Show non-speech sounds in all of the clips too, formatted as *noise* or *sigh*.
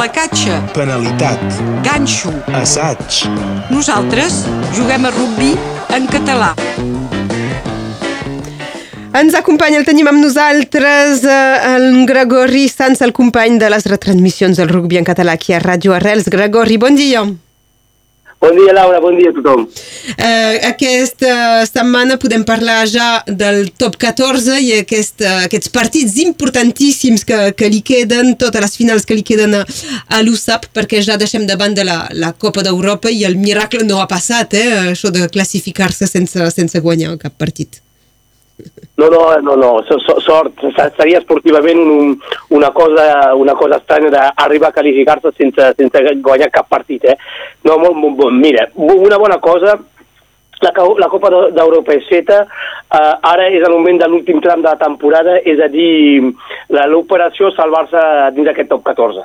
placatge, penalitat, ganxo. assaig, Nosaltres juguem a rugby en català. Ens acompanya, el tenim amb nosaltres, eh, el Gregori Sanz, el company de les retransmissions del rugby en català aquí a Ràdio Arrels. Gregori, bon dia. Bon dia, Laura, bon dia a tothom. Eh, aquesta setmana podem parlar ja del top 14 i aquest, eh, aquests partits importantíssims que, que li queden, totes les finals que li queden a, a l'USAP, perquè ja deixem de la, la Copa d'Europa i el miracle no ha passat, eh, això de classificar-se sense, sense guanyar cap partit. No, no, no, no, so, so, sort, Se- seria esportivament un, una, cosa, una cosa estranya d'arribar a qualificar-se sense, sense guanyar cap partit, eh? No, molt, molt, molt, mira, una bona cosa, la, la Copa d'Eu- d'Europa és feta, eh, ara és el moment de l'últim tram de la temporada, és a dir, l'operació salvar-se dins d'aquest top 14.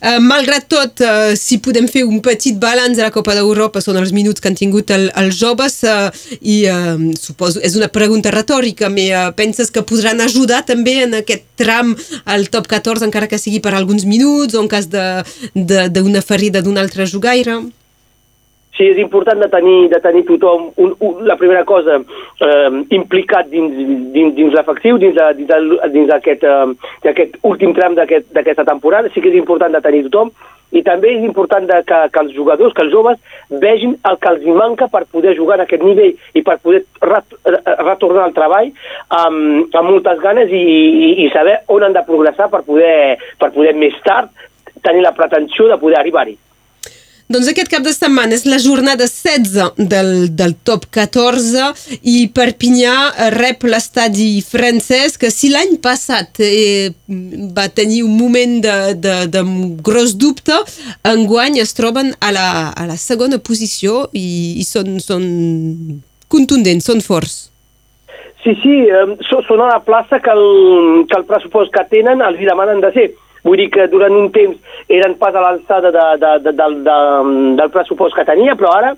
Uh, malgrat tot, uh, si podem fer un petit balanç de la Copa d'Europa, són els minuts que han tingut el, els joves uh, i uh, suposo, és una pregunta retòrica, però uh, penses que podran ajudar també en aquest tram al top 14, encara que sigui per alguns minuts o en cas d'una ferida d'un altre jugaire? Sí, és important de tenir, de tenir tothom, un, un, la primera cosa, eh, implicat dins, dins, dins l'efectiu, dins, de- dins, del- dins d'aquest eh, d'aquest últim tram d'aquest- d'aquesta temporada, sí que és important de tenir tothom, i també és important de que, que els jugadors, que els joves, vegin el que els manca per poder jugar en aquest nivell i per poder ret, retornar al treball amb, amb moltes ganes i, i, i saber on han de progressar per poder, per poder més tard tenir la pretensió de poder arribar-hi. Doncs aquest cap de setmana és la jornada 16 del, del top 14 i Perpinyà rep l'estadi francès que si l'any passat eh, va tenir un moment de, de, de gros dubte, enguany es troben a la, a la segona posició i, i són, són contundents, són forts. Sí, sí, eh, són a la plaça que el, que el pressupost que tenen els hi demanen de ser. Vull dir que durant un temps eren pas a l'alçada de, de, de, del, de, del pressupost que tenia, però ara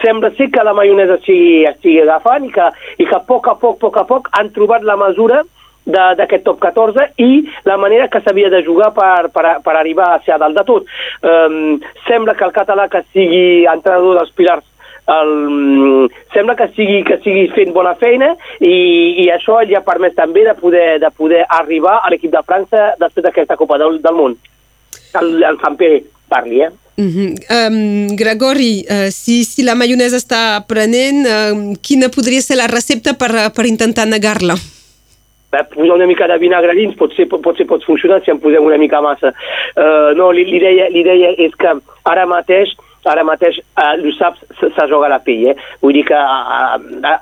sembla ser que la maionesa estigui, estigui agafant i que, i que a poc a poc, a poc a poc han trobat la mesura de- d'aquest top 14 i la manera que s'havia de jugar per, per, per arribar a ser a dalt de tot. Um, sembla que el català que sigui entrenador dels pilars el, sembla que sigui, que sigui fent bona feina i, i això li ha permès també de poder, de poder arribar a l'equip de França després d'aquesta Copa del, del Món. El, el Sampere parli, eh? Mm -hmm. um, Gregori, uh, si, si la maionesa està aprenent, uh, quina podria ser la recepta per, per intentar negar-la? Bé, posar una mica de vinagre dins potser, potser pot funcionar si en posem una mica massa. Uh, no, l'idea l'idea és que ara mateix ara mateix uh, l'USAP se, se joga la pell, eh? Vull dir que uh,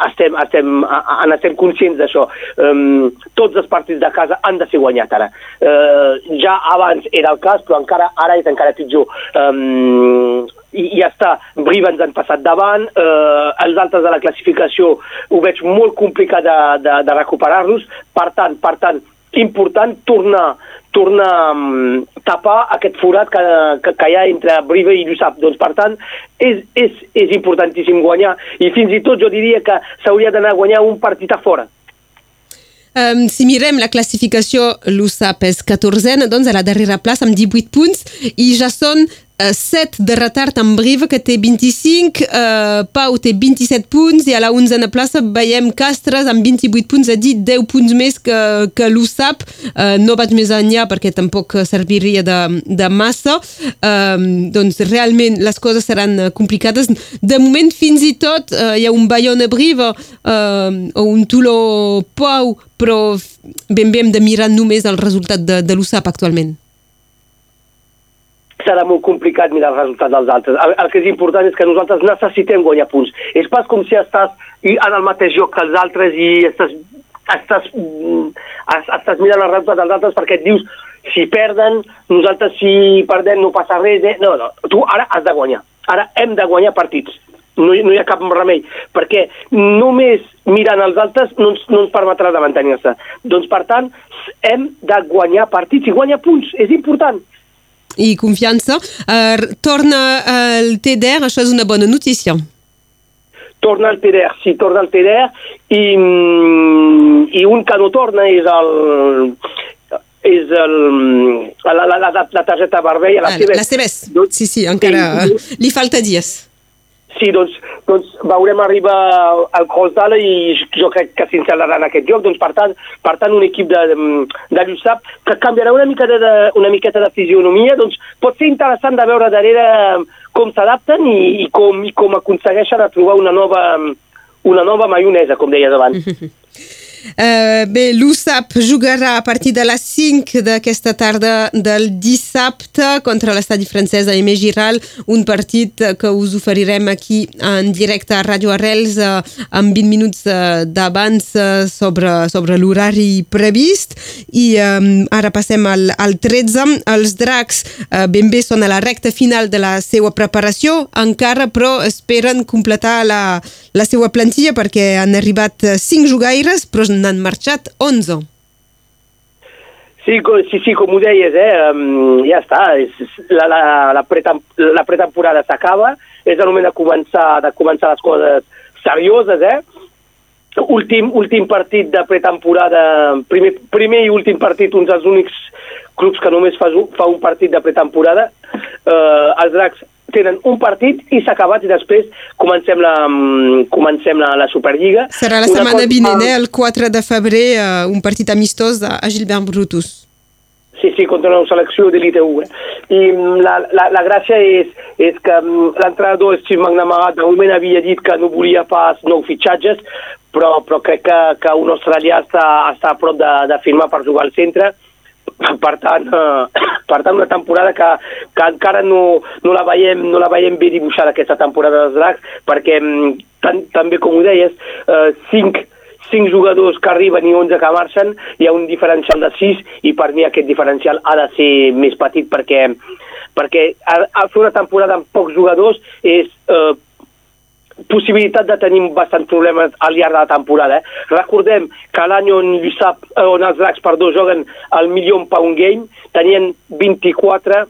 estem, estem, uh, en estem conscients d'això. Um, tots els partits de casa han de ser guanyats ara. Uh, ja abans era el cas, però encara ara és encara pitjor. Um, i, i ja està, Briva ens han passat davant, eh, els altres de la classificació ho veig molt complicat de, de, de recuperar-los, per tant, per tant, important tornar tornar a um, tapar aquest forat que, que, que hi ha entre Brive i l'USAP. Doncs, per tant, és, és, és importantíssim guanyar i fins i tot jo diria que s'hauria d'anar a guanyar un partit a fora. Um, si mirem la classificació, l'USAP és 14 doncs a la darrera plaça amb 18 punts i ja són uh, 7 de retard amb Brive que té 25, uh, Pau té 27 punts i a la 11a plaça veiem Castres amb 28 punts, a dir 10 punts més que, que l'USAP. Uh, no vaig més enllà perquè tampoc serviria de, de massa. Um, doncs realment les coses seran uh, complicades. De moment fins i tot uh, hi ha un Bayonne-Brive uh, o un Toulon-Pau però ben bé hem de mirar només el resultat de, de l'USAP actualment. Serà molt complicat mirar el resultat dels altres. El, el que és important és que nosaltres necessitem guanyar punts. És pas com si estàs en el mateix joc que els altres i estàs, estàs, mm, es- estàs mirant el resultat dels altres perquè et dius si perden, nosaltres si perdem no passa res. Eh? No, no, tu ara has de guanyar. Ara hem de guanyar partits. No, hi- no hi ha cap remei, perquè només mirant els altres no ens, no ens permetrà de mantenir-se. Doncs, per tant, hem de guanyar partits i guanyar punts. És important. I confiança. Uh, torna al TDR, això és una bona notícia. torna al TDR, sí, torna al TDR i, mm, i un que no torna és el, és el, la, la, la, la targeta vermella, la Ah, la CBS. Sí, sí, encara li falta dies. Sí, doncs, doncs veurem arribar al Crossdale i jo crec que s'instal·larà en aquest joc. Doncs, per tant, per tant un equip de, de Lluçap que canviarà una, de, de, una miqueta de fisionomia, doncs pot ser interessant de veure darrere com s'adapten i, i, com, i com aconsegueixen a trobar una nova, una nova maionesa, com deies abans. *laughs* Uh, bé, l'USAP jugarà a partir de les 5 d'aquesta tarda del dissabte contra l'estadi francès a Aimé Giral, un partit que us oferirem aquí en directe a Ràdio Arrels uh, amb 20 minuts uh, d'abans uh, sobre, sobre l'horari previst i um, ara passem al, al 13. Els dracs uh, ben bé són a la recta final de la seva preparació, encara però esperen completar la, la seva plantilla perquè han arribat 5 jugaires però n'han marxat 11. Sí, sí, sí, com ho deies, eh? ja està, és, la, la, la, la pretemporada s'acaba, és el moment de començar, de començar les coses serioses, eh? Últim, últim partit de pretemporada, primer, primer i últim partit, uns dels únics clubs que només fa, fa un partit de pretemporada. Eh, els dracs tenen un partit i s'ha acabat i després comencem la, mm, comencem la, la Superliga. Serà la Una setmana cosa- vinent, eh? el 4 de febrer, uh, un partit amistós a Gilbert Brutus. Sí, sí, contra una selecció d'elite 1. Eh? I mm, la, la, la gràcia és, és que l'entrenador Steve McNamara de moment havia dit que no volia pas nou fitxatges, però, però crec que, que un australià està, està a prop de, de firmar per jugar al centre. Per tant, eh, *coughs* per tant una temporada que, que encara no, no, la veiem, no la veiem bé dibuixada aquesta temporada dels dracs, perquè mm, tan, també com ho deies, eh, cinc, cinc jugadors que arriben i 11 que marxen, hi ha un diferencial de 6 i per mi aquest diferencial ha de ser més petit perquè, perquè a, a fer una temporada amb pocs jugadors és eh, possibilitat de tenir bastants problemes al llarg de la temporada. Eh? Recordem que l'any on, Lluçap, eh, on els Dracs perdó, juguen el Million Pound Game tenien 24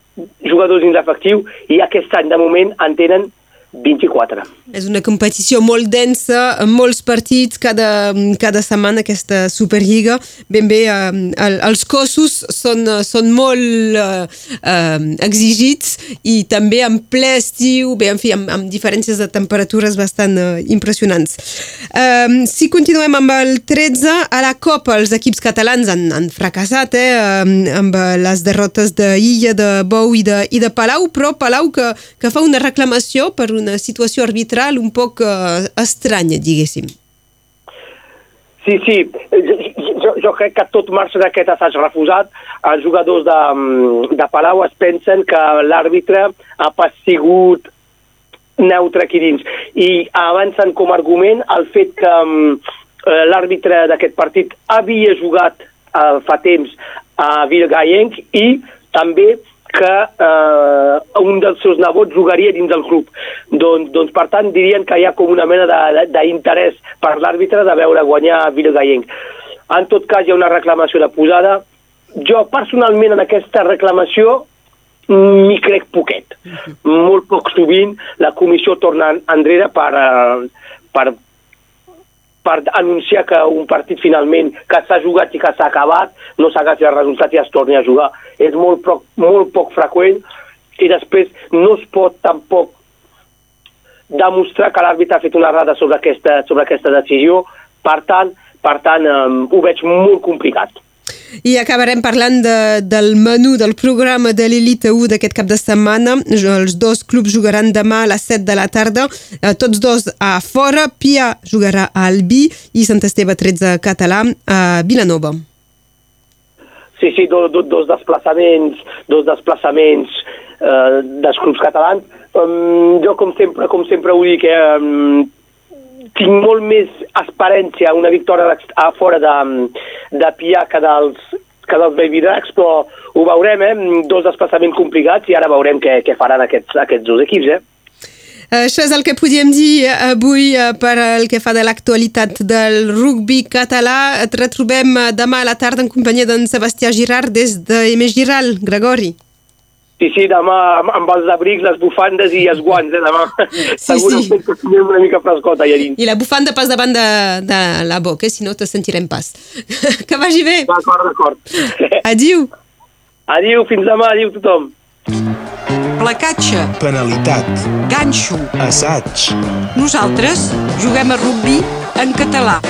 jugadors dins l'efectiu i aquest any de moment en tenen 24. És una competició molt densa, amb molts partits cada, cada setmana, aquesta Superliga. Ben bé, eh, el, els cossos són, eh, són molt eh, eh, exigits i també en ple estiu, bé, en fi, amb, amb diferències de temperatures bastant eh, impressionants. Eh, si continuem amb el 13, a la Copa els equips catalans han, han fracassat eh, amb les derrotes d'Illa, de Bou i de, i de Palau, però Palau que, que fa una reclamació per una situació arbitral un poc uh, estranya, diguéssim. Sí, sí, jo, jo crec que tot marxa d'aquest assaig refusat. Els jugadors de, de Palau es pensen que l'àrbitre ha pas sigut neutre aquí dins i avancen com a argument el fet que eh, l'àrbitre d'aquest partit havia jugat eh, fa temps a Vilgayenc i també que eh, un dels seus nebots jugaria dins del club. Doncs, doncs, per tant, dirien que hi ha com una mena d'interès per l'àrbitre de veure guanyar Vilgayenc. En tot cas, hi ha una reclamació de posada. Jo, personalment, en aquesta reclamació m'hi crec poquet. Molt poc sovint la comissió torna enrere per, eh, per, per anunciar que un partit finalment que s'ha jugat i que s'ha acabat no s'agafi el resultat i es torni a jugar. És molt poc, molt poc freqüent i després no es pot tampoc demostrar que l'àrbitre ha fet una errada sobre aquesta, sobre aquesta decisió. Per tant, per tant eh, ho veig molt complicat. I acabarem parlant de, del menú del programa de l'Elite 1 d'aquest cap de setmana. Els dos clubs jugaran demà a les 7 de la tarda, eh, tots dos a fora. Pia jugarà a Albi i Sant Esteve 13 català a Vilanova. Sí, sí, do, do, dos desplaçaments, dos desplaçaments eh, dels clubs catalans. Um, jo, com sempre, com sempre ho dic, eh, um, tinc molt més esperència una victòria a fora de, de Pia que dels, que dels Baby Dracs, però ho veurem, eh? dos desplaçaments complicats i ara veurem què, què faran aquests, aquests dos equips. Eh? Això és el que podíem dir avui per el que fa de l'actualitat del rugby català. Et retrobem demà a la tarda en companyia d'en Sebastià Girard des de Giral. Gregori. Sí, sí, demà amb, amb els abrics, les bufandes i els guants, eh, demà. Sí, Segurament *laughs* sí. que una mica frescota allà dins. I la bufanda pas davant de, de la boca, eh? si no te sentirem pas. *laughs* que vagi bé. D'acord, d'acord. Adiu. Adiu, fins demà, adiu tothom. placatge, penalitat, ganxo. assaig, Nosaltres juguem a rugbi en català.